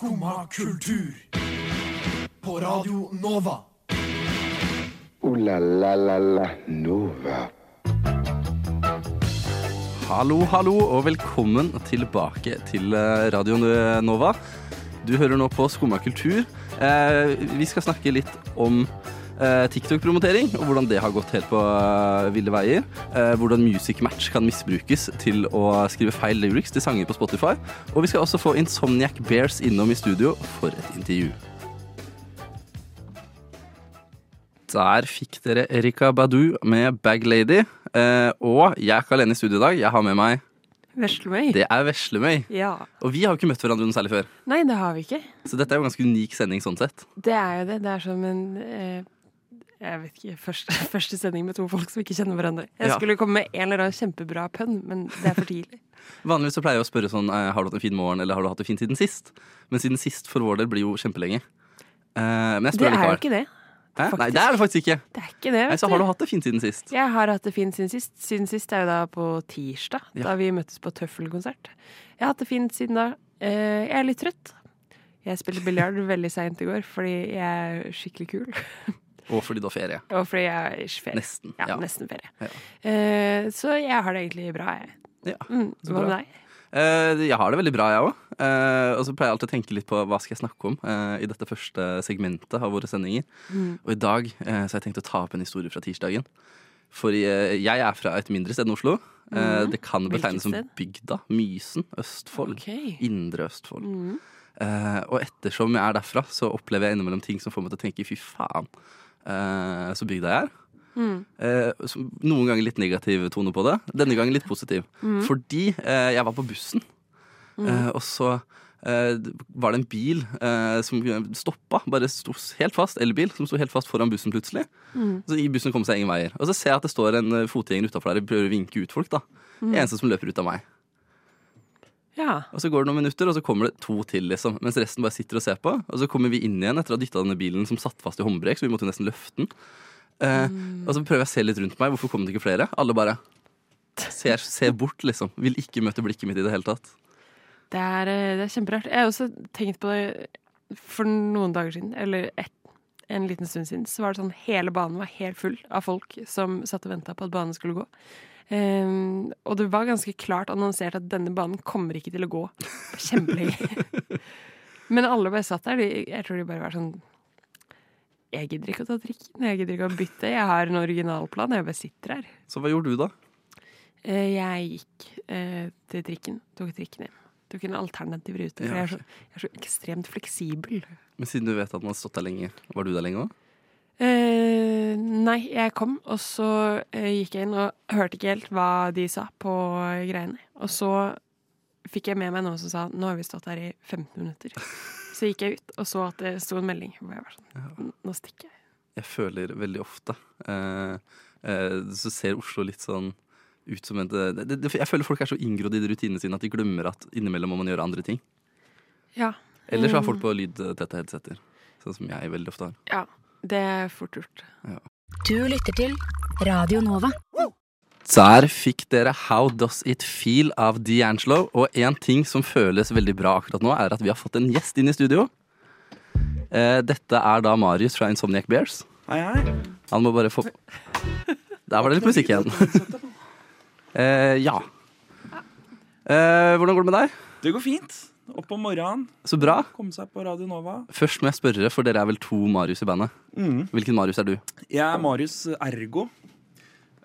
Skumma kultur. På Radio Nova. O-la-la-la-la Nova. Hallo, hallo, og velkommen tilbake til eh, Radio Nova. Du hører nå på Skumma kultur. Eh, vi skal snakke litt om TikTok-promotering, og hvordan det har gått helt på eh, ville veier. Eh, hvordan Music Match kan misbrukes til å skrive feil lyrics til sanger på Spotify. Og vi skal også få Insomniac Bears innom i studio for et intervju. Der fikk dere Erika Badu med Bag Lady. Eh, og jeg er ikke alene i studio i dag. Jeg har med meg Veslemøy? Det er Veslemøy. Ja. Og vi har jo ikke møtt hverandre noe særlig før. Nei, det har vi ikke. Så dette er jo en ganske unik sending sånn sett. Det er jo det. Det er som en eh, Jeg vet ikke. Første, første sending med to folk som ikke kjenner hverandre. Jeg Ja. skulle komme med en eller annen kjempebra pønn, men det er for tidlig. Vanligvis så pleier jeg å spørre sånn eh, Har du hatt en fin morgen, eller har du hatt det fint siden sist? Men siden sist for vår del blir jo kjempelenge. Uh, men jeg Det spør er jo ikke det. Nei, det er det faktisk ikke. Det er ikke det, vet Nei, så har du hatt det fint siden sist. Jeg har hatt det fint siden sist. Siden sist er jo da på tirsdag, Ja. da vi møttes på Tøffelkonsert. Jeg har hatt det fint siden da. Eh, jeg er litt trøtt. Jeg spilte biljard veldig seint i går fordi jeg er skikkelig kul. Og fordi du har ferie. Og fordi jeg i ferie. Nesten. Ja, Ja. nesten ferie. Ja. Uh, så jeg har det egentlig bra, jeg. Ja, Mm, hva med deg? Uh, jeg har det veldig bra, jeg òg. og så pleier jeg alltid å tenke litt på hva skal jeg snakke om uh, i dette første segmentet av våre sendinger. Mm. Og i dag eh, så har jeg tenkt å ta opp en historie fra tirsdagen. For eh, jeg er fra et mindre sted enn Oslo. Eh, Mhm. det kan betegnes som bygda. Mysen. Østfold. Okay. Indre Østfold. Mm. Eh, og ettersom jeg er derfra, så opplever jeg innimellom ting som får meg til å tenke fy faen, eh, så bygda jeg er. Mm. Eh, så noen ganger litt negativ tone på det. Denne gangen litt positiv. Mm. Fordi eh, jeg var på bussen, eh, og så eh, var det en bil eh, som stoppa, bare sto helt fast, elbil, som sto helt fast foran bussen plutselig. Mm. Så i bussen kom seg ingen veier. Og så ser jeg at det står en fotgjenger utafor der og prøver å vinke ut folk. da. Mm. Eneste som løper ut av meg. Ja. Og så går det noen minutter, og så kommer det to til, liksom. Mens resten bare sitter og ser på. Og så kommer vi inn igjen etter å ha dytta denne bilen som satt fast i håndbrek, så vi måtte nesten løfte den. Eh, Og så prøver jeg å se litt rundt meg. Hvorfor kom det ikke flere? Alle bare ser, ser bort, liksom. Vil ikke møte blikket mitt i det hele tatt. Det er, eh, det er kjemperart. Jeg har også tenkt på det for noen dager siden, eller et, en liten stund siden, så var det sånn hele banen var helt full av folk som satt og venta på at banen skulle gå. Ehm, og det var ganske klart annonsert at denne banen kommer ikke til å gå kjempelenge. Men alle bare satt der. De, jeg tror de bare var sånn Jeg gidder ikke å ta trikken. Jeg gidder ikke å bytte. Jeg har en originalplan. Jeg bare sitter her. Så hva gjorde du, da? Uh, Jeg gikk uh, til trikken. Tok trikken hjem. Tok en alternativ rute. For Ja, jeg, er så, jeg er så ekstremt fleksibel. Men siden du vet at man har stått der lenge, var du der lenge òg? Eh, nei, jeg kom, og så eh, gikk jeg inn og hørte ikke helt hva de sa på greiene. Og så fikk jeg med meg noen som sa nå har vi stått her i 15 minutter. Så gikk jeg ut og så at det sto en melding. Hvor jeg var sånn Nå stikker jeg. Jeg føler veldig ofte eh, eh, Så ser Oslo litt sånn ut som en det, det, Jeg føler folk er så inngrodd i rutinene sine at de glemmer at innimellom må man gjøre andre ting. Ja. Ellers har Mm. folk på lydtette headseter. Sånn som jeg veldig ofte har. Ja. Det er fort gjort. Du lytter til Radio Nova. Der fikk dere How Does It Feel av D'Angelo. Og en ting som føles veldig bra akkurat nå, er at vi har fått en gjest inn i studio. Eh, dette er da Marius fra Insomniac Bears. Hei, hei. Han må bare få Der var det litt musikk igjen. eh, ja. Eh, hvordan går det med deg? Det går fint. Opp om morgenen, Så bra. komme seg på Radio Nova. Først må jeg spørre, for dere er vel to Marius i bandet. Hvilken Marius er du? Jeg er Marius Ergo.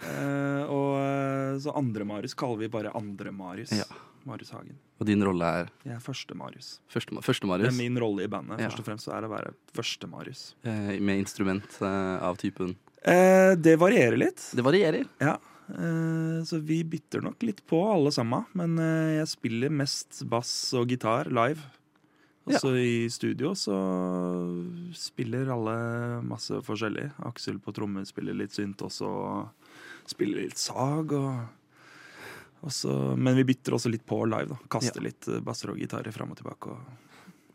Eh, og eh, så andre Marius kaller vi bare andre Marius. Ja. Marius Hagen. Og din rolle er Jeg er første Marius. første, første Det er min rolle i bandet. Ja. Først og fremst så er det å være første Marius. Eh, med instrument eh, av typen Eh, det varierer litt. Det varierer. Ja. Eh, så vi bytter nok litt på alle sammen. Men eh, jeg spiller mest bass og gitar live. Og Ja. så i studio så spiller alle masse forskjellig. Aksel på trommer spiller litt synt også. og Spiller litt sag og, og så, Men vi bytter også litt på live. da Kaster Ja. litt eh, basser og gitarer fram og tilbake. Og,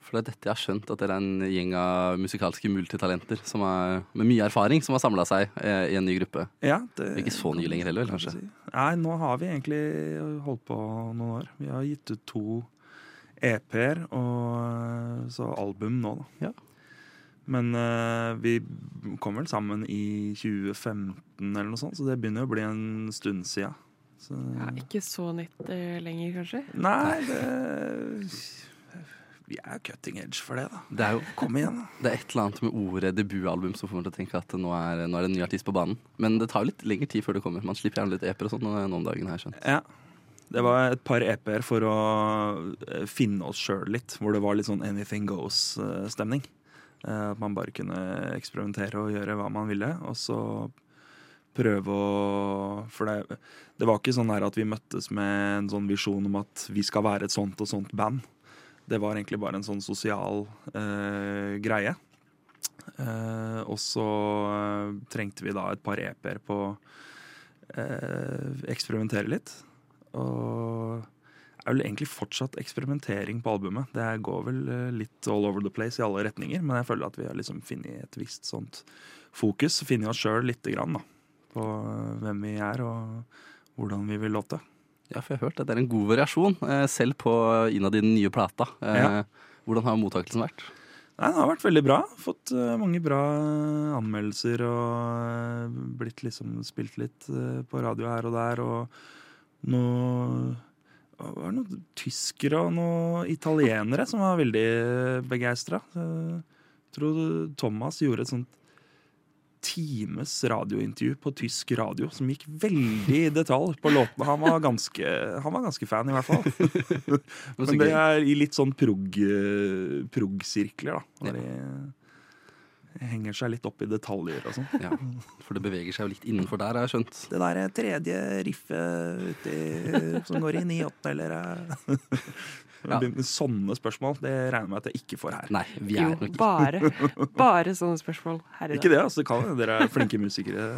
For det er dette jeg har skjønt, at dere er en gjeng av musikalske multitalenter som er, med mye erfaring, som har samla seg eh, i en ny gruppe. ja, det, Ikke så nye lenger heller, vel, kanskje? Nei, nå har vi egentlig holdt på noen år. Vi har gitt ut to EP-er og så album nå, da. Ja. Men uh, vi kom vel sammen i 2015 eller noe sånt, så det begynner å bli en stund sia. Så, Ja, ikke så nytt uh, lenger, kanskje. Nei, det Vi er cutting edge for det, da. Det er jo Kom igjen, da. det er et eller annet med ordet debutalbum som får meg til å tenke at nå er, nå er det en ny artist på banen. Men det tar jo litt lengre tid før det kommer. Man slipper gjerne litt eper og sånn nå om dagen. har jeg skjønt. Ja. Det var et par EP-er for å eh, finne oss sjøl litt, hvor det var litt sånn anything goes-stemning. At man bare kunne eksperimentere og gjøre hva man ville, og så prøve å For det, det var ikke sånn her at vi møttes med en sånn visjon om at vi skal være et sånt og sånt band. Det var egentlig bare en sånn sosial eh, greie. Eh, og så eh, trengte vi da et par EP-er på å eh, eksperimentere litt. Og det er vel egentlig fortsatt eksperimentering på albumet. Det går vel eh, litt all over the place i alle retninger, men jeg føler at vi har liksom funnet et visst sånt fokus. Funnet oss sjøl lite grann da, på eh, hvem vi er og hvordan vi vil låte. Ja, for jeg har hørt at det er en god variasjon, eh, selv på innad i den nye plata. Eh, Ja. Hvordan har mottakelsen vært? Nei, Den har vært veldig bra. Fått eh, mange bra anmeldelser og blitt liksom spilt litt på radio her og der. Og noe var det noen tyskere og noen italienere som var veldig begeistra. Tror Thomas gjorde et sånt times radiointervju på tysk radio som gikk veldig i detalj på låtene. Han var ganske, han var ganske fan, i hvert fall. Men det er i litt sånn prog- prog-sirkler, da. Hvor de henger seg litt opp i detaljer og sånn. Ja, for det beveger seg jo litt innenfor der, har jeg skjønt. Det der tredje riffet uti, som går i 9-8, eller Ja. Sånne spørsmål det regner jeg med at jeg ikke får her. Nei, vi Jo, er nok ikke bare, bare sånne spørsmål her i Ikke det, altså. det Kan dere er flinke musikere,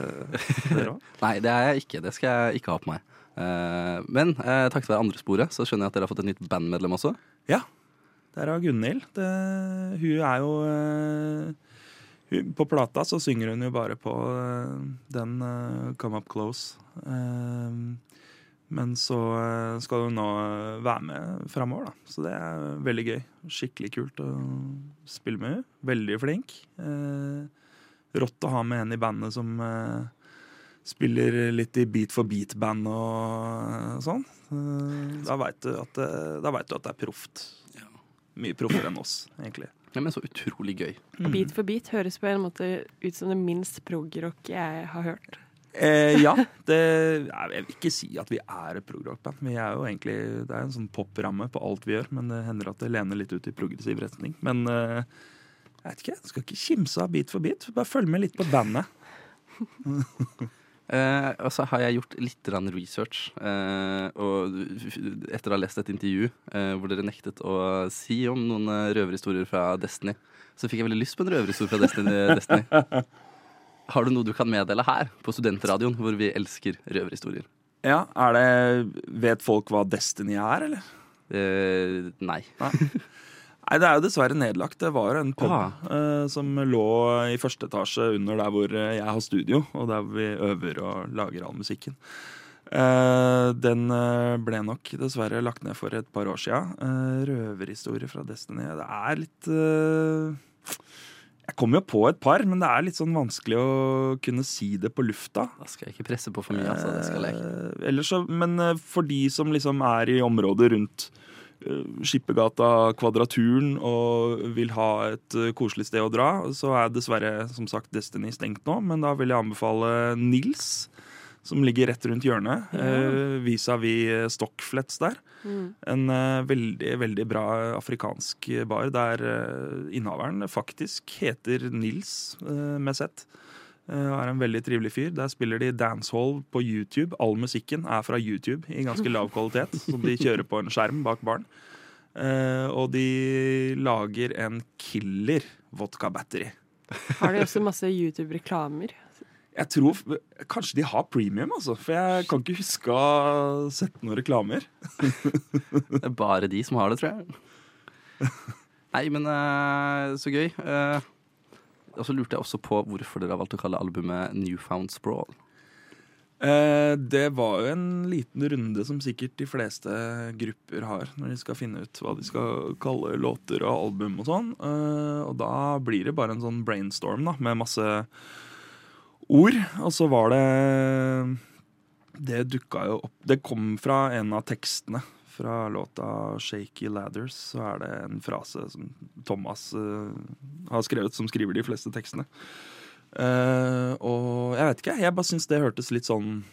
dere òg. Nei, det er jeg ikke. Det skal jeg ikke ha på meg. Eh, men eh, takket være andre sporet så skjønner jeg at dere har fått et nytt bandmedlem også. Ja. Der er Gunhild. Hun er jo eh, hun, På plata så synger hun jo bare på den uh, Come Up Close. Eh, men så eh, skal hun nå eh, være med framover, da. Så det er veldig gøy. Skikkelig kult å spille med henne. Veldig flink. Eh, rått å ha med en i bandet som eh, spiller litt i beat for beat-band og sånn. Eh, Da veit du, at det- da vet du at det er proft. Mye proffere enn oss, egentlig. Ja, men så utrolig gøy. Beat for beat høres på en måte ut som det minst prog-rock jeg har hørt. Eh, ja. Det, jeg vil ikke si at vi er et progrock-band. Vi er jo egentlig, Det er en sånn popramme på alt vi gjør, men det hender at det lener litt ut i progressiv retning. Men eh, jeg vet ikke, jeg skal ikke kimse av bit for bit. Bare følg med litt på bandet. Eh, og så har jeg gjort litt research. Eh, og etter å ha lest et intervju eh, hvor dere nektet å si om noen eh, røverhistorier fra Destiny, så fikk jeg veldig lyst på en røverhistorie fra Destiny. Destiny. Har du noe du kan meddele her på studentradioen, hvor vi elsker røverhistorier? Ja, er det Vet folk hva Destiny er, eller? Eh, nei. Nei, det er jo dessverre nedlagt. Det var en pub Ah. eh, som lå i første etasje under der hvor eh, jeg har studio, og der vi øver og lager all musikken. Eh, den eh, ble nok dessverre lagt ned for et par år sia. Uh, røverhistorie fra Destiny. Det er litt eh, Jeg kommer jo på et par, men det er litt sånn vanskelig å kunne si det på lufta. Da skal jeg ikke presse på for mye. Altså. Det skal jeg ikke. Eh, ellers så, men eh, for de som liksom er i området rundt eh, Skippergata, Kvadraturen og vil ha et koselig sted å dra, så er dessverre som sagt Destiny stengt nå. Men da vil jeg anbefale Nils, som ligger rett rundt hjørnet, eh, vis-à-vis Stockflets der. En eh, veldig, veldig bra afrikansk bar der eh, innehaveren faktisk heter Nils eh, med Z. Eh, og er en veldig trivelig fyr. Der spiller de dancehall på YouTube. All musikken er fra YouTube i ganske lav kvalitet, som de kjører på en skjerm bak baren. Eh, og de lager en killer vodka battery. Har de også masse YouTube-reklamer? Jeg tror Kanskje de har premium, altså. For jeg kan ikke huske å ha sett noen reklamer. Det er bare de som har det, tror jeg. Nei, men uh, så gøy. Uh, og så lurte jeg også på hvorfor dere har valgt å kalle albumet Newfound Sprawl. Eh, det var jo en liten runde som sikkert de fleste grupper har når de skal finne ut hva de skal kalle låter og album og sånn. Og da blir det bare en sånn brainstorm da, med masse ord. Og så var det Det dukka jo opp Det kom fra en av tekstene. Fra låta 'Shaky Ladders' så er det en frase som Thomas uh, har skrevet, som skriver de fleste tekstene. Uh, og jeg vet ikke, jeg bare syns det hørtes litt sånn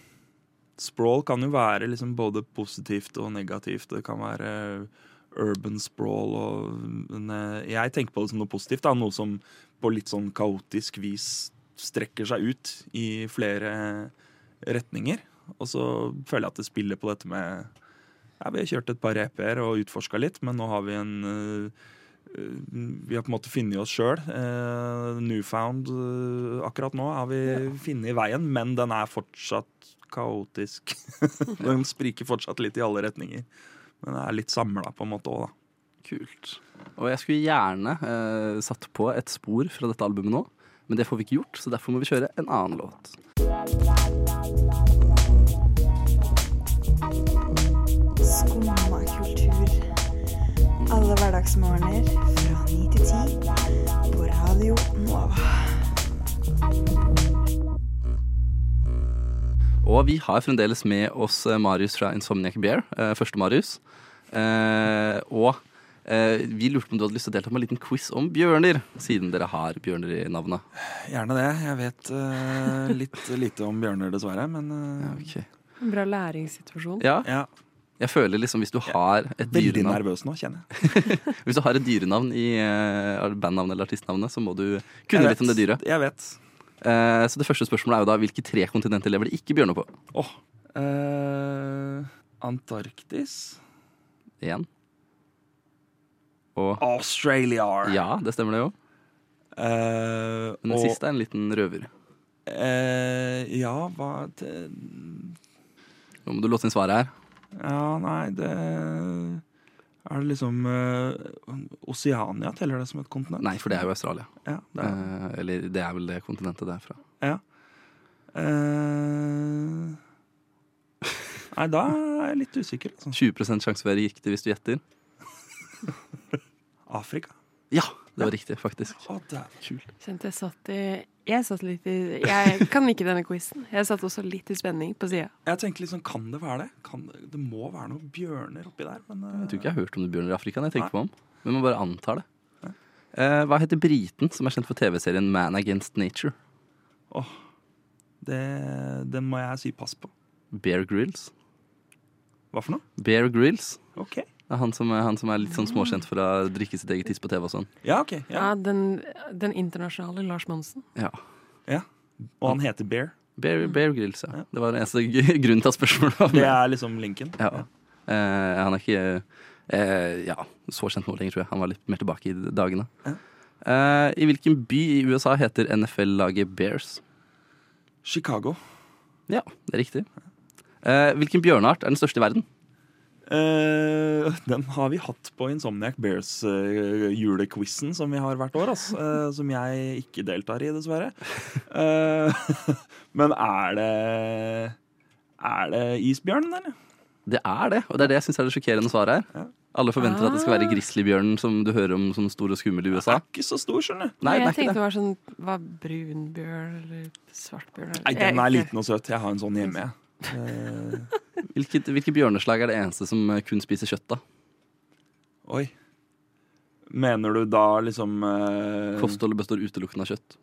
Sprawl kan jo være liksom både positivt og negativt. Det kan være urban sprawl og eh, Jeg tenker på det som noe positivt. Da. Noe som på litt sånn kaotisk vis strekker seg ut i flere retninger. Og så føler jeg at det spiller på dette med ja, Vi har kjørt et par EP-er og utforska litt, men nå har vi en øh, vi har på en måte funnet oss sjøl. newfound øh, akkurat nå har vi funnet veien, men den er fortsatt kaotisk. den spriker fortsatt litt i alle retninger. Men den er litt samla på en måte òg, da. Kult. Og jeg skulle gjerne eh, satt på et spor fra dette albumet nå, men det får vi ikke gjort, så derfor må vi kjøre en annen låt. Skumma kultur. Alle hverdagsmorgener fra ni til ti på Radio Nova. Og vi har fremdeles med oss eh, Marius fra Insomniac Bear, eh, første Marius. Eh, og vi lurte på om du hadde lyst til å delta med en liten quiz om bjørner, siden dere har bjørner i navnet. Gjerne det. Jeg vet uh, litt lite om bjørner, dessverre. Men øh, okay. En bra læringssituasjon. Ja, ja, jeg føler liksom hvis du har et veldig dyrenavn nervøs nå, kjenner jeg. Hvis du har et dyrenavn i uh, bandnavnet eller artistnavnet, så må du kunne litt om det dyret. Jeg vet. Uh, så det første spørsmålet er jo da hvilke tre kontinenter lever det ikke bjørner på? Oh. Uh, Antarktis. Én. Og Australia. ja, det stemmer det jo. Eh, Men den og, siste er en liten røver. eh, ja, hva det, Nå må du låse inn svaret her. Ja, nei, det Er det liksom eh, Oseania, teller det som et kontinent? Nei, for det er jo Australia. Ja, det er, Eh, eller det er vel det kontinentet det er fra. Eh, Nei, da er jeg litt usikker. Altså. 20 sjanse for å være riktig hvis du gjetter. Afrika? Ja, det var riktig, faktisk. Å, det er kult. Kjente jeg satt i Jeg satt litt i Jeg kan ikke denne quizen. Jeg satt også litt i spenning på sida. Jeg tenkte liksom, kan det være det? Kan det, det må være noen bjørner oppi der. Men, uh... Jeg tror ikke jeg har hørt om det bjørner i Afrika. jeg tenker på om. Men man bare antar det. Uh, hva heter briten som er kjent for TV-serien Man Against Nature? Åh, det, den må jeg si pass på. Bear Grylls. Hva for noe? Bear Grylls. Ok. Det er han som, er- han som er litt sånn småkjent for å drikke sitt eget tiss på TV og sånn. Ja, ok. Ja. Ja, den, den internasjonale Lars Monsen. Ja. ja. Og han heter Bear. Bear, Bear Grylls, ja. Ja. Det var den eneste grunnen til at spørsmålet var Det er liksom linken. Ja. Eh, han er ikke eh, ja, så kjent nå lenger, tror jeg. Han var litt mer tilbake i dagene. Ja. Eh, I hvilken by i USA heter NFL-laget Bears? Chicago. Ja, det er riktig. Eh, hvilken bjørneart er den største i verden? Eh, den har vi hatt på Insomniac Bears uh, som vi har hvert år. ass. uh, som jeg ikke deltar i, dessverre. Eh, men er det Er det isbjørnen, eller? Det er det, og det er det jeg syns er det sjokkerende svaret her. Ja. Alle forventer at det skal være grizzlybjørnen som du hører om som stor og skummel i Den Det er ikke så stor, skjønner du. Nei, jeg tenkte det. det var sånn Var brunbjørn eller svartbjørn? eller- Nei, Den er liten og søt. Jeg har en sånn hjemme. jeg. Eh, Hvilket, hvilke bjørneslag er det eneste som eh, kun spiser kjøtt, da? oi. Mener du da liksom eh, Kostholdet består utelukkende av kjøtt.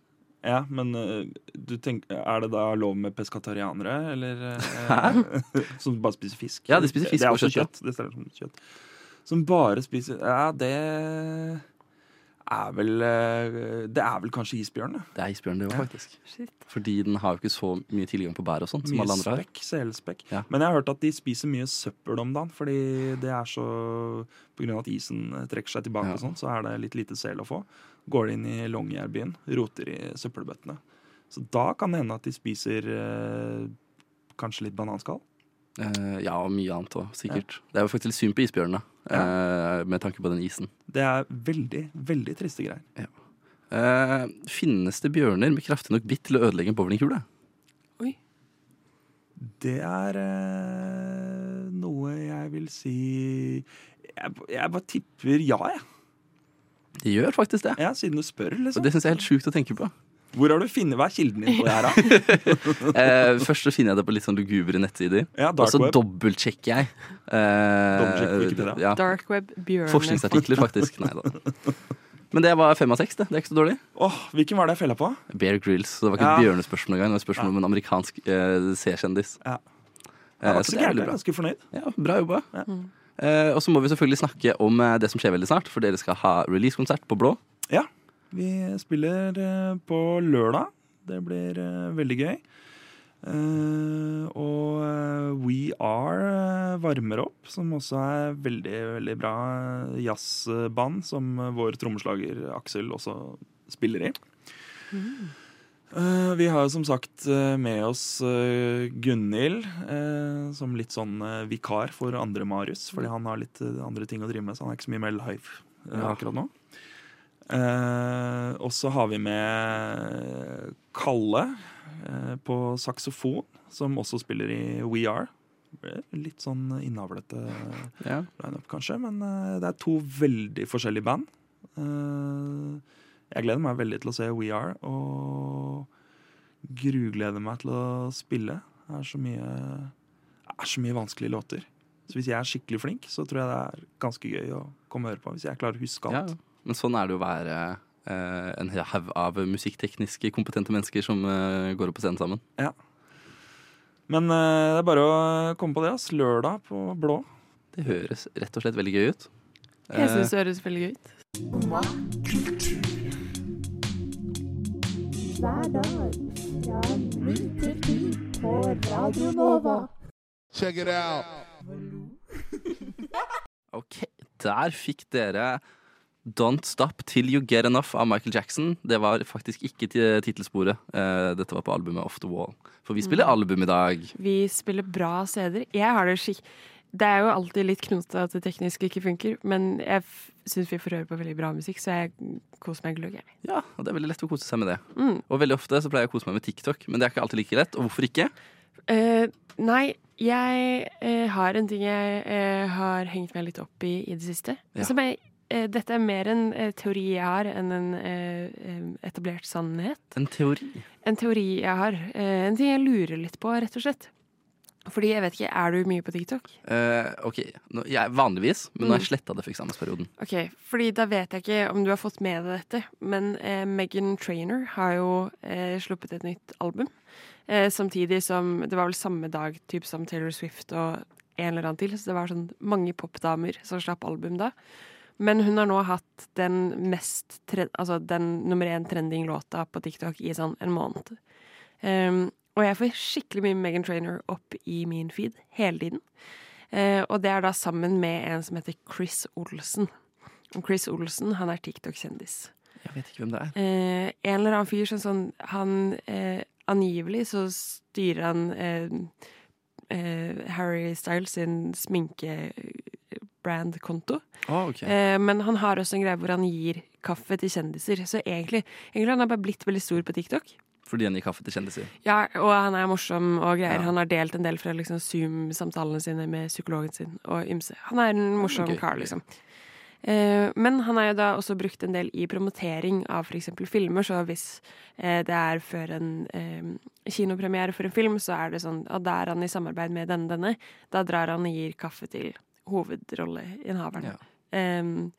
Ja, men eh, du tenk, er det da lov med peskatarianere, eller eh, Som bare spiser fisk? Ja, de spiser fisk det er og også kjøtt, kjøtt. Det som kjøtt. Som bare spiser Ja, det er vel eh, Det er vel kanskje isbjørn, det. Det er isbjørn, det òg, Ja. faktisk. Shit. Fordi den har jo ikke så mye tilgang på bær og sånt som alle andre har. selspekk. Ja. Men jeg har hørt at de spiser mye søppel om dagen, fordi det er så På grunn av at isen trekker seg tilbake Ja. og sånn, så er det litt lite sel å få. Går de inn i Longyearbyen, roter i søppelbøttene. Så da kan det hende at de spiser eh, kanskje litt bananskall. Eh, ja, og mye annet òg, sikkert. Det er jo faktisk litt synd på isbjørnene, eh, med tanke på den isen. Det er veldig, veldig triste greier. Eh, finnes det bjørner med kraftig nok bitt til å ødelegge en bowlingkule? Oi. Det er eh, noe jeg vil si Jeg, jeg bare tipper ja, jeg. De gjør faktisk det. Ja, siden du spør, Og liksom. det syns jeg er helt sjukt å tenke på. Hvor har du funnet Hva er kilden din på det her, da? Eh, først så finner jeg det på litt sånn lugubre nettsider. Ja, Og så web. dobbeltsjekker jeg. Eh. Ja, Dark web, bjørne... forskningsartikler, faktisk. Nei da. Men det var fem av seks, det. Det er ikke så dårlig. Åh, Hvilken var det jeg fella på? Bear Grills. Så det var ikke Ja. et bjørnespørsmål engang. Det var et spørsmål om en amerikansk eh, C-kjendis. Ja. Det var så ikke så gærent, ganske fornøyd. Ja, bra jobba. Ja. Eh, og så må vi selvfølgelig snakke om eh, det som skjer veldig snart, for dere skal ha releasekonsert på Blå. Ja, vi spiller eh, på lørdag. Det blir eh, veldig gøy. Eh, og We Are varmer opp, som også er veldig, veldig bra jazzband, som vår trommeslager Aksel også spiller i. Vi har jo som sagt med oss Gunhild som litt sånn vikar for andre Marius, fordi han har litt andre ting å drive med, så han er ikke så mye med live akkurat nå. Eh, og så har vi med Kalle eh, på saksofon, som også spiller i We Are. Litt sånn innavlete Ja. lineup, kanskje, men eh, det er to veldig forskjellige band. Eh, jeg gleder meg veldig til å se We Are, og grugleder meg til å spille. Det er så mye, er så mye vanskelige låter. Så hvis jeg er skikkelig flink, så tror jeg det er ganske gøy å komme og høre på. Hvis jeg klarer å huske Ja, alt. Men sånn er det å være eh, en haug av musikktekniske kompetente mennesker som eh, går opp på scenen sammen. Ja. Men eh, det er bare å komme på det. ass. Lørdag på Blå. Det høres rett og slett veldig gøy ut. Jeg Eh, syns det høres veldig gøy ut. hver dag fra ni til ti på Radio Nova. Check it out. Ok, der fikk dere Don't Stop Till You Get Enough av Michael Jackson. Det var faktisk ikke ti- tittelsporet. Eh, Dette var på albumet Off The Wall. For vi spiller album i dag. Vi spiller bra CD-er. Jeg har det skikk... Det er jo alltid litt knotete at det tekniske ikke funker, men jeg syns vi får høre på veldig bra musikk, så jeg koser meg gløgg. Ja, og det er veldig lett å kose seg med det. Mm. Og veldig ofte så pleier jeg å kose meg med TikTok, men det er ikke alltid like lett. Og hvorfor ikke? Uh, nei, jeg eh, har en ting jeg eh, har hengt meg litt opp i i det siste. Ja. Som jeg, dette er mer en eh, teori jeg har, enn en eh, eh, etablert sannhet. En teori. En teori jeg har. eh, en ting jeg lurer litt på, rett og slett. Fordi jeg vet ikke, er du mye på TikTok? Uh, ok, nå, jeg, vanligvis, men nå har jeg Mm. sletta det for eksamensperioden. Ok, fordi da vet jeg ikke om du har fått med deg dette, men eh, Megan Trainer har jo eh, sluppet et nytt album. Eh, samtidig som Det var vel samme dag typ som Taylor Swift og en eller annen til, så det var sånn mange popdamer som slapp album da. Men hun har nå hatt den mest Altså den nummer én trending-låta på TikTok i sånn en måned. Um, og jeg får skikkelig mye Megan Trainer opp i min feed hele tiden. Uh, og det er da sammen med en som heter Chris Olsen. Og Chris Olsen, han er TikTok-kjendis. Jeg vet ikke hvem det er. Uh, en eller annen fyr som sånn Han uh, angivelig så styrer han Harry Styles sin sminkebrand-konto. Oh, okay. Eh, men han har også en greie hvor han gir kaffe til kjendiser. Så egentlig, egentlig han har bare blitt veldig stor på TikTok. Fordi han gir kaffe til kjendiser. Ja, og han er morsom og greier. Ja. Han har delt en del fra liksom, Zoom-samtalene sine med psykologen sin og ymse. Han er en morsom okay. kar, liksom. Eh, men han har jo da også brukt en del i promotering av f.eks. filmer, så hvis eh, det er før en kinopremiere for en film, så er det sånn at da er han i samarbeid med denne denne. Da drar han og gir kaffe til hovedrolleinnehaveren. Ja. Um,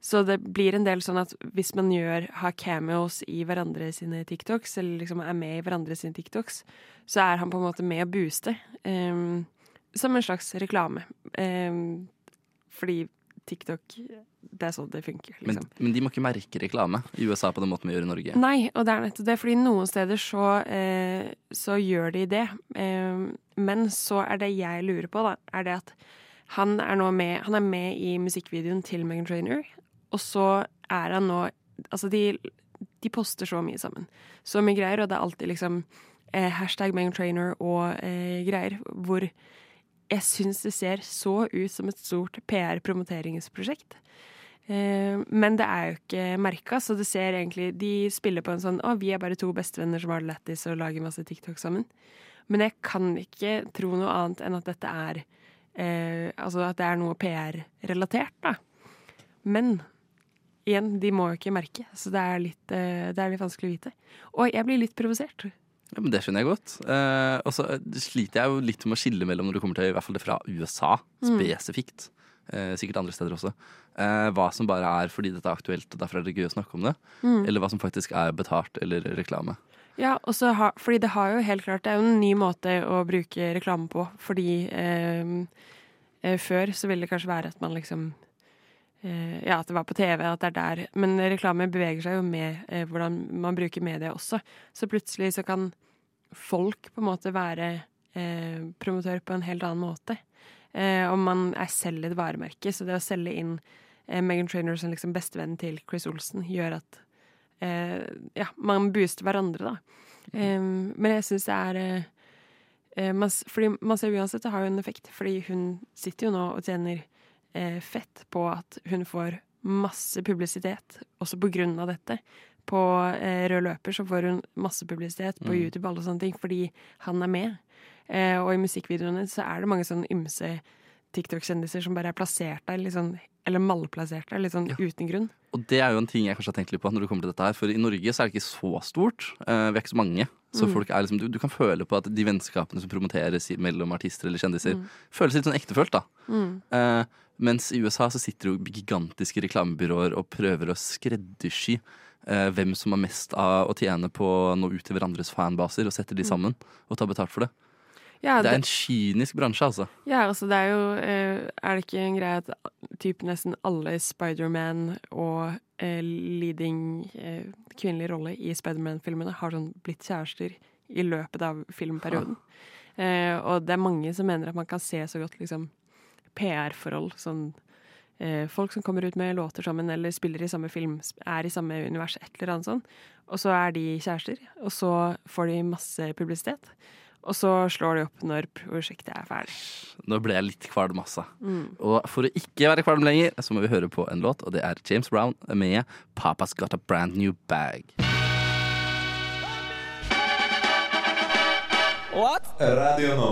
så det blir en del sånn at hvis man gjør, har cameos i hverandre sine TikToks, eller liksom er med i hverandre sine TikToks, så er han på en måte med å booste. Um, som en slags reklame. Um, fordi TikTok, det er sånn det funker. Men, Liksom. men de må ikke merke reklame i USA på den måten vi gjør i Norge. Nei, og det er nettopp det, fordi noen steder så, eh, så gjør de det. Eh, men så er det jeg lurer på, da, er det at han er nå med, han er med i musikkvideoen til Megan Trainer, og så er han nå Altså, de, de poster så mye sammen. Så mye greier, og det er alltid liksom eh, hashtag Megan Trainer og eh, greier, hvor jeg syns det ser så ut som et stort PR-promoteringsprosjekt. Eh, men det er jo ikke merka, så det ser egentlig De spiller på en sånn 'Å, vi er bare to bestevenner som har det lættis og lager masse TikTok sammen'. Men jeg kan ikke tro noe annet enn at dette er eh, Altså at det er noe PR-relatert, da. Men igjen, de må jo ikke merke, så det er litt, eh, det er litt vanskelig å vite. Og jeg blir litt provosert. Ja, men Det skjønner jeg godt. Eh, og så sliter jeg jo litt med å skille mellom når det kommer til i hvert fall det fra USA spesifikt. Eh, sikkert andre steder også. Eh, hva som bare er fordi dette er aktuelt og derfor er det gøy å snakke om det. Eller hva som faktisk er betalt eller reklame. Ja, og så ha, fordi det har jo helt klart Det er jo en ny måte å bruke reklame på. Fordi eh, eh, før så ville det kanskje være at man liksom eh, Ja, at det var på TV, at det er der. Men reklame beveger seg jo med eh, hvordan man bruker media også. Så plutselig så kan folk på en måte være eh, promotør på en helt annen måte. Eh, og man er selv et varemerke, så det å selge inn Megan Trainor som liksom bestevennen til Chris Olsen gjør at ja, man booster hverandre, da. Um, men jeg syns det er eh, eh, man, Fordi man ser uansett det har jo en effekt, fordi hun sitter jo nå og tjener eh, fett på at hun får masse publisitet, også på grunn av dette. På eh, rød løper så får hun masse publisitet på Mm. YouTube alle sånne ting, fordi han er med. Eh, og i musikkvideoene så er det mange sånne ymse TikTok-kjendiser som bare er plassert der, sånn, eller malplassert der, litt sånn Ja. uten grunn. Og det er jo en ting jeg kanskje har tenkt litt på når det kommer til dette her. For i Norge så er det ikke så stort. Eh, vi er ikke så mange. Så Mm. folk er liksom, du, du kan føle på at de vennskapene som promoteres mellom artister eller kjendiser, Mm. føles litt sånn ektefølt, da. Mm. Eh, mens i USA så sitter jo gigantiske reklamebyråer og prøver å skreddersy eh, hvem som har mest av å tjene på å nå ut til hverandres fanbaser, og setter de sammen og tar betalt for det. Ja, Det er en kynisk bransje, altså. Ja, altså det er jo eh, Er det ikke en greie at typ nesten alle Spiderman og eh, leading eh, kvinnelig rolle i Spiderman-filmene har sånn blitt kjærester i løpet av filmperioden? Eh, og det er mange som mener at man kan se så godt liksom PR-forhold. Sånn eh, folk som kommer ut med låter sammen eller spiller i samme film, er i samme univers, et eller annet sånn. Og så er de kjærester, og så får de masse publisitet. Og så slår de opp når prosjektet er ferdig. Nå ble jeg litt kvalm, altså. Mm. Og for å ikke være kvalm lenger, så må vi høre på en låt, og det er James Brown med 'Papa's Got a Brand New Bag'. What? Radio nå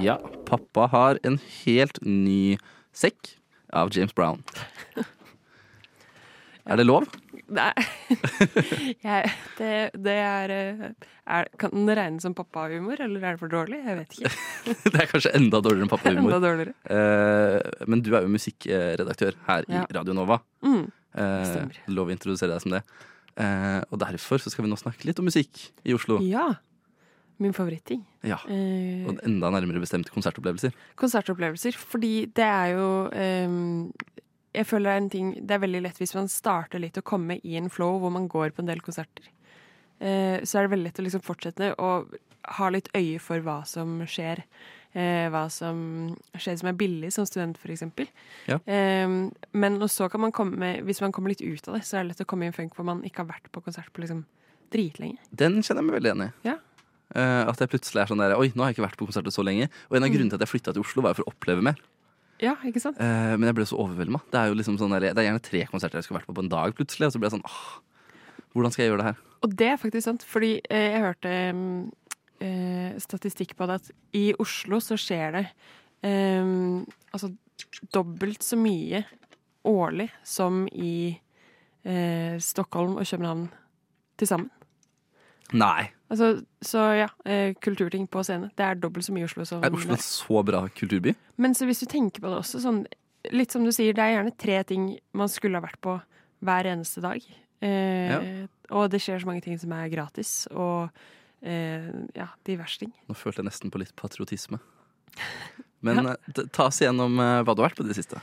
Ja, pappa har en helt ny sekk av James Brown. Er det lov? Nei jeg, det, det er, eh, er Kan den regnes som pappahumor, eller er det for dårlig? Jeg vet ikke. Det er kanskje enda dårligere enn Enda dårligere. Eh, men du er jo musikkredaktør her i Radio Nova. Mm. Eh, lov å introdusere deg som det. Eh, og derfor så skal vi nå snakke litt om musikk i Oslo. Ja. Min favoritting. Ja. Eh, Og enda nærmere bestemt konsertopplevelser. konsertopplevelser. Fordi det er jo ehm, Jeg føler det er en ting Det er veldig lett hvis man starter litt å komme i en flow hvor man går på en del konserter. Eh, så er det veldig lett å liksom fortsette og ha litt øye for hva som skjer. Eh, hva som skjer som er billig som student, eksempel. Ja. Eh, men så kan man komme Hvis man kommer litt ut av det, så er det lett å komme i en funk hvor man ikke har vært på konsert på liksom dritlenge. Den kjenner jeg meg veldig enig i. Ja. Eh, at jeg plutselig er sånn der Oi, nå har jeg ikke vært på konsertet så lenge. Og en av Mm. grunnene til at jeg flytta til Oslo, var for å oppleve mer. Ja, ikke sant? Eh, men jeg ble så overvelda. Det er jo liksom sånn der, Det er gjerne tre konserter jeg skulle vært på på en dag, plutselig. Og så ble jeg sånn åh, hvordan skal jeg gjøre det her? Og det er faktisk sant, fordi eh, jeg hørte mm, eh, statistikk på det at i Oslo så skjer det eh, altså dobbelt så mye årlig som i eh, Stockholm og København til sammen. Nei. Altså, så ja, eh, kulturting på scene. Det er dobbelt så mye i Oslo som Er Oslo en så bra kulturby? Men så hvis du tenker på det også, sånn, litt som du sier, det er gjerne tre ting man skulle ha vært på hver eneste dag. Eh, Og det skjer så mange ting som er gratis, og eh, ja, diverse ting. Nå følte jeg nesten på litt patriotisme. Men ja. ta oss igjennom eh, hva du har vært på i det siste.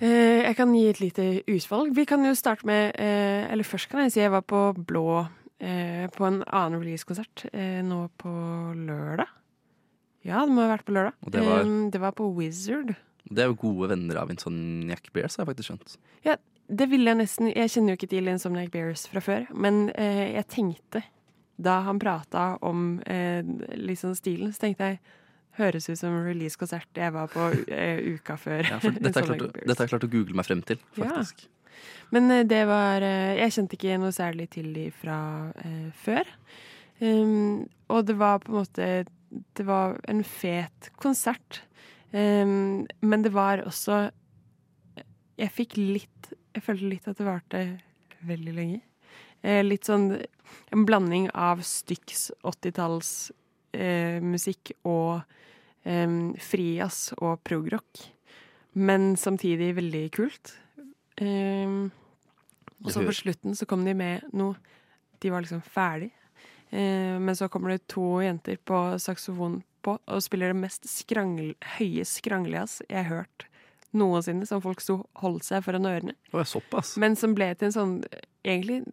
Eh, jeg kan gi et lite utvalg. Vi kan jo starte med eh, Eller først kan jeg si jeg var på Blå eh, på en annen releasekonsert eh, nå på lørdag. Ja, det må ha vært på lørdag. Det var? Eh, det var på Wizard. Det er jo gode venner av Insomniac Bears, har jeg faktisk skjønt. Ja, det ville jeg nesten Jeg kjenner jo ikke til Insomniac Bears fra før, men eh, jeg tenkte da han prata om eh, sånn stilen, så tenkte jeg Høres ut som releasekonsert jeg var på eh, uka før. Ja, dette har jeg klart, klart å google meg frem til, Ja. Men eh, det var eh, Jeg kjente ikke noe særlig til de fra eh, før. Um, og det var på en måte Det var en fet konsert. Um, men det var også Jeg fikk litt Jeg følte litt at det varte veldig lenge. Eh, litt sånn en blanding av styks 80-talls eh, og um, frijazz og progrock. Men samtidig veldig kult. Um, og så på slutten så kom de med noe De var liksom ferdig. Uh, men så kommer det to jenter på saksofon på og spiller det mest skrangl, høye skranglejazz jeg har hørt noensinne. Som folk sto holdt seg foran ørene. Såpass. Men som ble til en sånn Egentlig,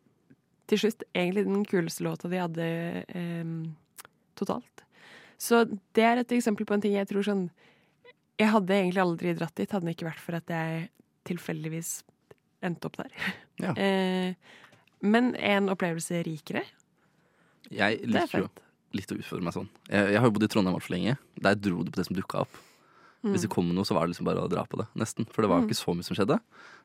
til slutt, egentlig den kuleste låta de hadde eh, totalt. Så det er et eksempel på en ting jeg tror sånn Jeg hadde egentlig aldri dratt dit, hadde det ikke vært for at jeg tilfeldigvis endte opp der. Ja. Eh, men en opplevelse rikere. Jeg er liker jo litt å utfordre meg sånn. Jeg, jeg har jo bodd i Trondheim altfor lenge. Der dro det på det som dukka opp. Hvis det kom noe, så var det liksom bare å dra på det. Nesten. For det var jo Mm. ikke så mye som skjedde.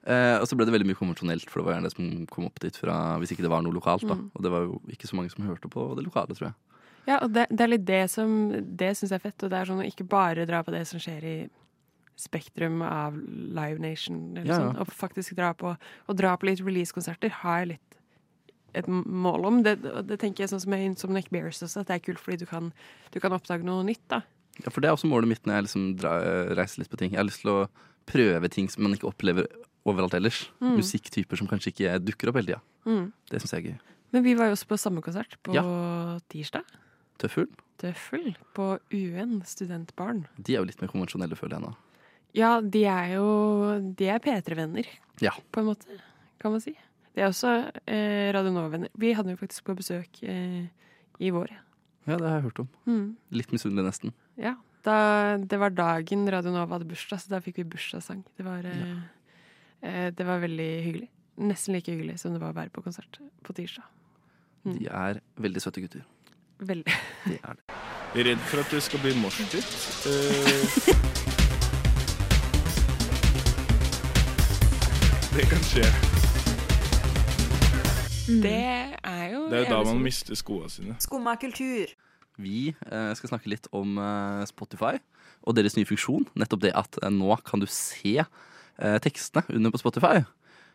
Eh, og så ble det veldig mye konvensjonelt, for det var gjerne det som kom opp dit fra hvis ikke det var noe lokalt. da. Mm. Og det var jo ikke så mange som hørte på det lokale, tror jeg. Ja, og det, det er litt det som Det syns jeg er fett. Og det er sånn å ikke bare dra på det som skjer i Spektrum av Live Nation, eller Ja, ja. sånn, og faktisk dra på Og dra på litt releasekonserter har jeg litt et mål om. Det, det tenker jeg sånn som som Insomniac Bears også, at det er kult fordi du kan, du kan oppdage noe nytt, da. Ja, For det er også målet mitt når jeg liksom dra, reiser litt på ting. Jeg har lyst til å prøve ting som man ikke opplever overalt ellers. Mm. Musikktyper som kanskje ikke dukker opp hele tida. Mm. Det syns jeg er gøy. Men vi var jo også på samme konsert på Ja. tirsdag. Tøffel. Tøffel på UN, studentbarn. De er jo litt mer konvensjonelle, føler jeg nå. Ja, de er jo De er P3-venner, Ja. på en måte, kan man si. De er også eh, Radio Nova-venner. Vi hadde jo faktisk på besøk eh, i vår. Ja, det har jeg hørt om. Mm. Litt misunnelig, nesten. Ja. Da, det var dagen Radio Nova hadde bursdag, så da fikk vi bursdagssang. Det var, eh, eh, det var veldig hyggelig. Nesten like hyggelig som det var å være på konsert på tirsdag. Mm. De er veldig søte gutter. Veldig. De er det. Er redd for at det skal bli moshpit. Uh, det kan skje. Det er jo Det er jo da man mister skoene sine. Skumma kultur. Vi eh, skal snakke litt om eh, Spotify og deres nye funksjon. Nettopp det at eh, nå kan du se eh, tekstene under på Spotify.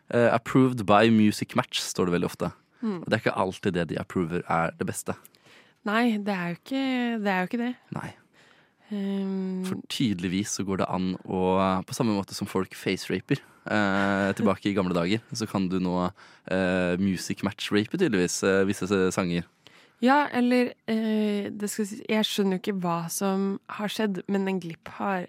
Eh, approved by Music Match, står det veldig ofte. Mm. Og det er ikke alltid det de approver er det beste. Nei, det er jo ikke det. Er jo ikke det. Nei. Um, For tydeligvis så går det an å På samme måte som folk faceraper eh, tilbake i gamle dager, så kan du nå eh, music match-rape tydeligvis eh, visse sanger. Ja, eller eh, det skal si, Jeg skjønner jo ikke hva som har skjedd, men en glipp har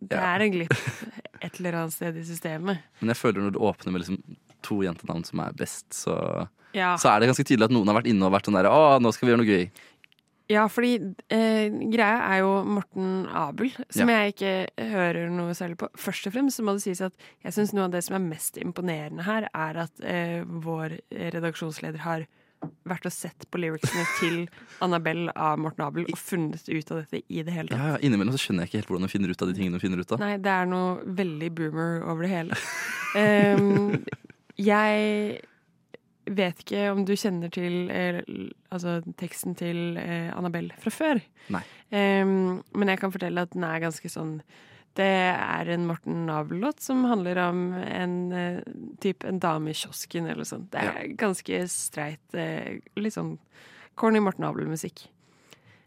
Det Ja. er en glipp et eller annet sted i systemet. Men jeg føler når du åpner med liksom to jentenavn som er best, så, Ja, så er det ganske tydelig at noen har vært inne og vært sånn der Å, nå skal vi gjøre noe gøy. Ja fordi eh, greia er jo Morten Abel, som Ja. jeg ikke hører noe særlig på. Først og fremst så må det sies at jeg syns noe av det som er mest imponerende her, er at eh, vår redaksjonsleder har vært og sett på lyricsene til Annabelle av Morten Abel og funnet ut av dette i det hele tatt. Ja, ja, Innimellom så skjønner jeg ikke helt hvordan hun finner ut av de tingene hun finner ut av. Nei, det er noe veldig boomer over det hele. um, jeg vet ikke om du kjenner til eh, altså, teksten til eh, Annabelle fra før. Ehm, men jeg kan fortelle at den er ganske sånn Det er en Morten Nabel-låt som handler om en eh, typ en dame i kiosken eller noe sånt. Det er ganske streit, eh, litt sånn corny Morten Nabel-musikk.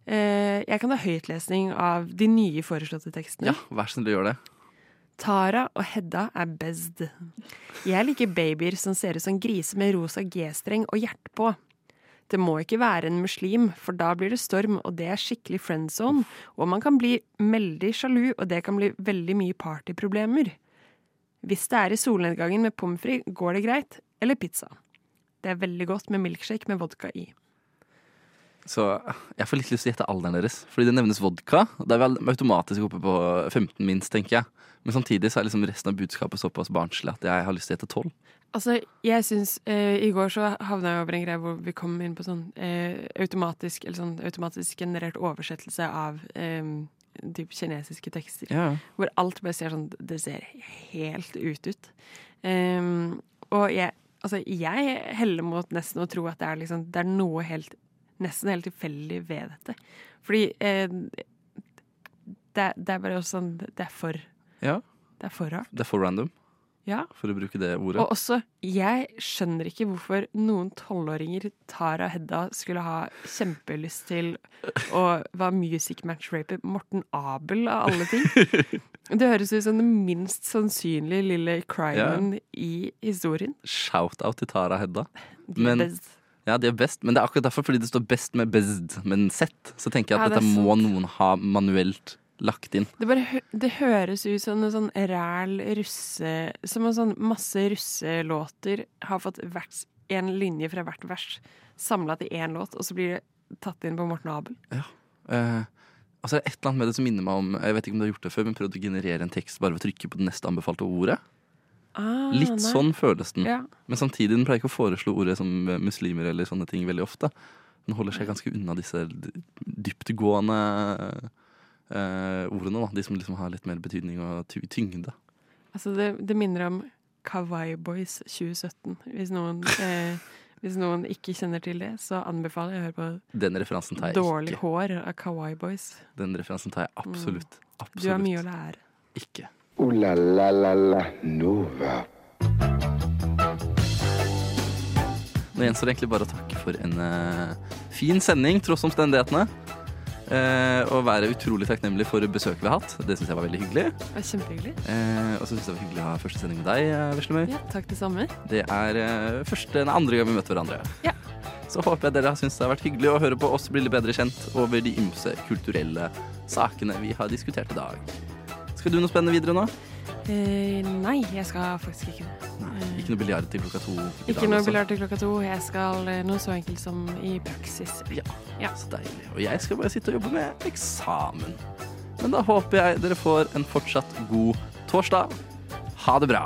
Eh, jeg kan ha høytlesning av de nye foreslåtte tekstene. Ja, vær så snill å gjøre det. Tara og Hedda er best. Jeg liker babyer som ser ut som griser med rosa G-streng og hjerte på. Det må ikke være en muslim, for da blir det storm, og det er skikkelig friend zone. Og man kan bli veldig sjalu, og det kan bli veldig mye partyproblemer. Hvis det er i solnedgangen med pommes frites, går det greit. Eller pizza. Det er veldig godt med milkshake med vodka i. Så jeg får litt lyst til å gjette alderen deres. Fordi det nevnes vodka. Da er vi automatisk oppe på 15 minst, tenker jeg. Men samtidig så er liksom resten av budskapet såpass barnslig at jeg har lyst til å gjette 12. Altså, jeg syns eh, I går så havna jeg over en greie hvor vi kom inn på sånn eh, automatisk Eller sånn automatisk generert oversettelse av eh, typ kinesiske tekster. Ja. Hvor alt bare ser sånn Det ser helt ut ut. Um, og jeg Altså, jeg heller mot nesten å tro at det er liksom Det er noe helt nesten helt tilfeldig ved dette. Fordi eh, det, det er bare også sånn Det er for, Ja, det er for rart. det er for random, Ja. for å bruke det ordet. Og også, jeg skjønner ikke hvorfor noen tolvåringer, Tara Hedda, skulle ha kjempelyst til å være music match raper Morten Abel av alle ting. Det høres ut som den minst sannsynlige lille crimen i historien. Shout-out til Tara Hedda. Men- best. Ja, de er best, men det er akkurat derfor, fordi det står best med bezd, med en sett, så tenker jeg at Ja, det dette må må noen ha manuelt lagt inn. Det, bare, det høres ut som en sånn ræl russe Som en sånn masse russelåter har fått hvert, en linje fra hvert vers samla til én låt, og så blir det tatt inn på Morten Abel. Eh, altså, det er et eller annet med det som minner meg om Jeg vet ikke om du har gjort det før, men prøvd å generere en tekst bare ved å trykke på det neste anbefalte ordet. Ah, Litt nei. sånn føles den. Ja. Men samtidig den pleier ikke å foreslå ordet som muslimer eller sånne ting veldig ofte. Den holder seg ganske unna disse dyptgående eh, ordene, da. De som liksom har litt mer betydning og tyngde. Altså, det, det minner om Kawaii Boys 2017. Hvis noen, eh, hvis noen ikke kjenner til det, så anbefaler jeg å høre på Den referansen tar jeg Dårlig ikke. hår av Kawaii Boys. Den referansen tar jeg absolutt. absolutt. Du har mye å lære. Ikke. Ooh la la la la Nova. Nå gjenstår det egentlig bare å takke for en uh, fin sending, tross omstendighetene. Uh, og være utrolig takknemlig for besøket vi har hatt. Det syns jeg var veldig hyggelig. Det var kjempehyggelig. uh, og så syns jeg det var hyggelig å ha første sending med deg, Veslemøy. Ja, takk det samme. Det er uh, første, nei, andre gang vi møter hverandre. Ja. Så håper jeg dere har syntes det har vært hyggelig å høre på oss bli litt bedre kjent over de ymse kulturelle sakene vi har diskutert i dag. Skal du noe spennende videre nå? Eh, nei, jeg skal faktisk ikke det. Nei, ikke noe biljard til klokka to? Ikke noe biljard til klokka to. Jeg skal eh, noe så enkelt som i praksis. Ja. Ja. Så deilig. Og jeg skal bare sitte og jobbe med eksamen. Men da håper jeg dere får en fortsatt god torsdag. Ha det bra.